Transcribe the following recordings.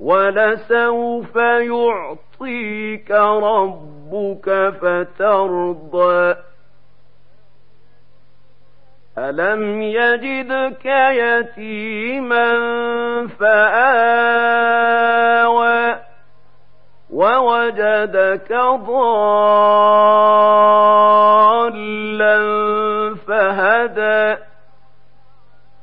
ولسوف يعطيك ربك فترضى. ألم يجدك يتيما فآوى ووجدك ضالا فهدى.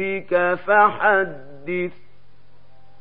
ربك فحدث.